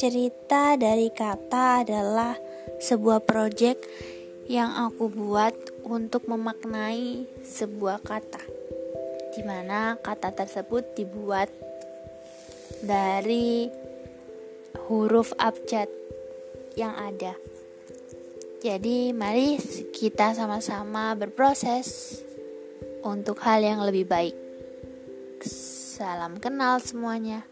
Cerita dari kata adalah sebuah proyek yang aku buat untuk memaknai sebuah kata, di mana kata tersebut dibuat dari huruf abjad yang ada. Jadi, mari kita sama-sama berproses untuk hal yang lebih baik. Salam kenal semuanya.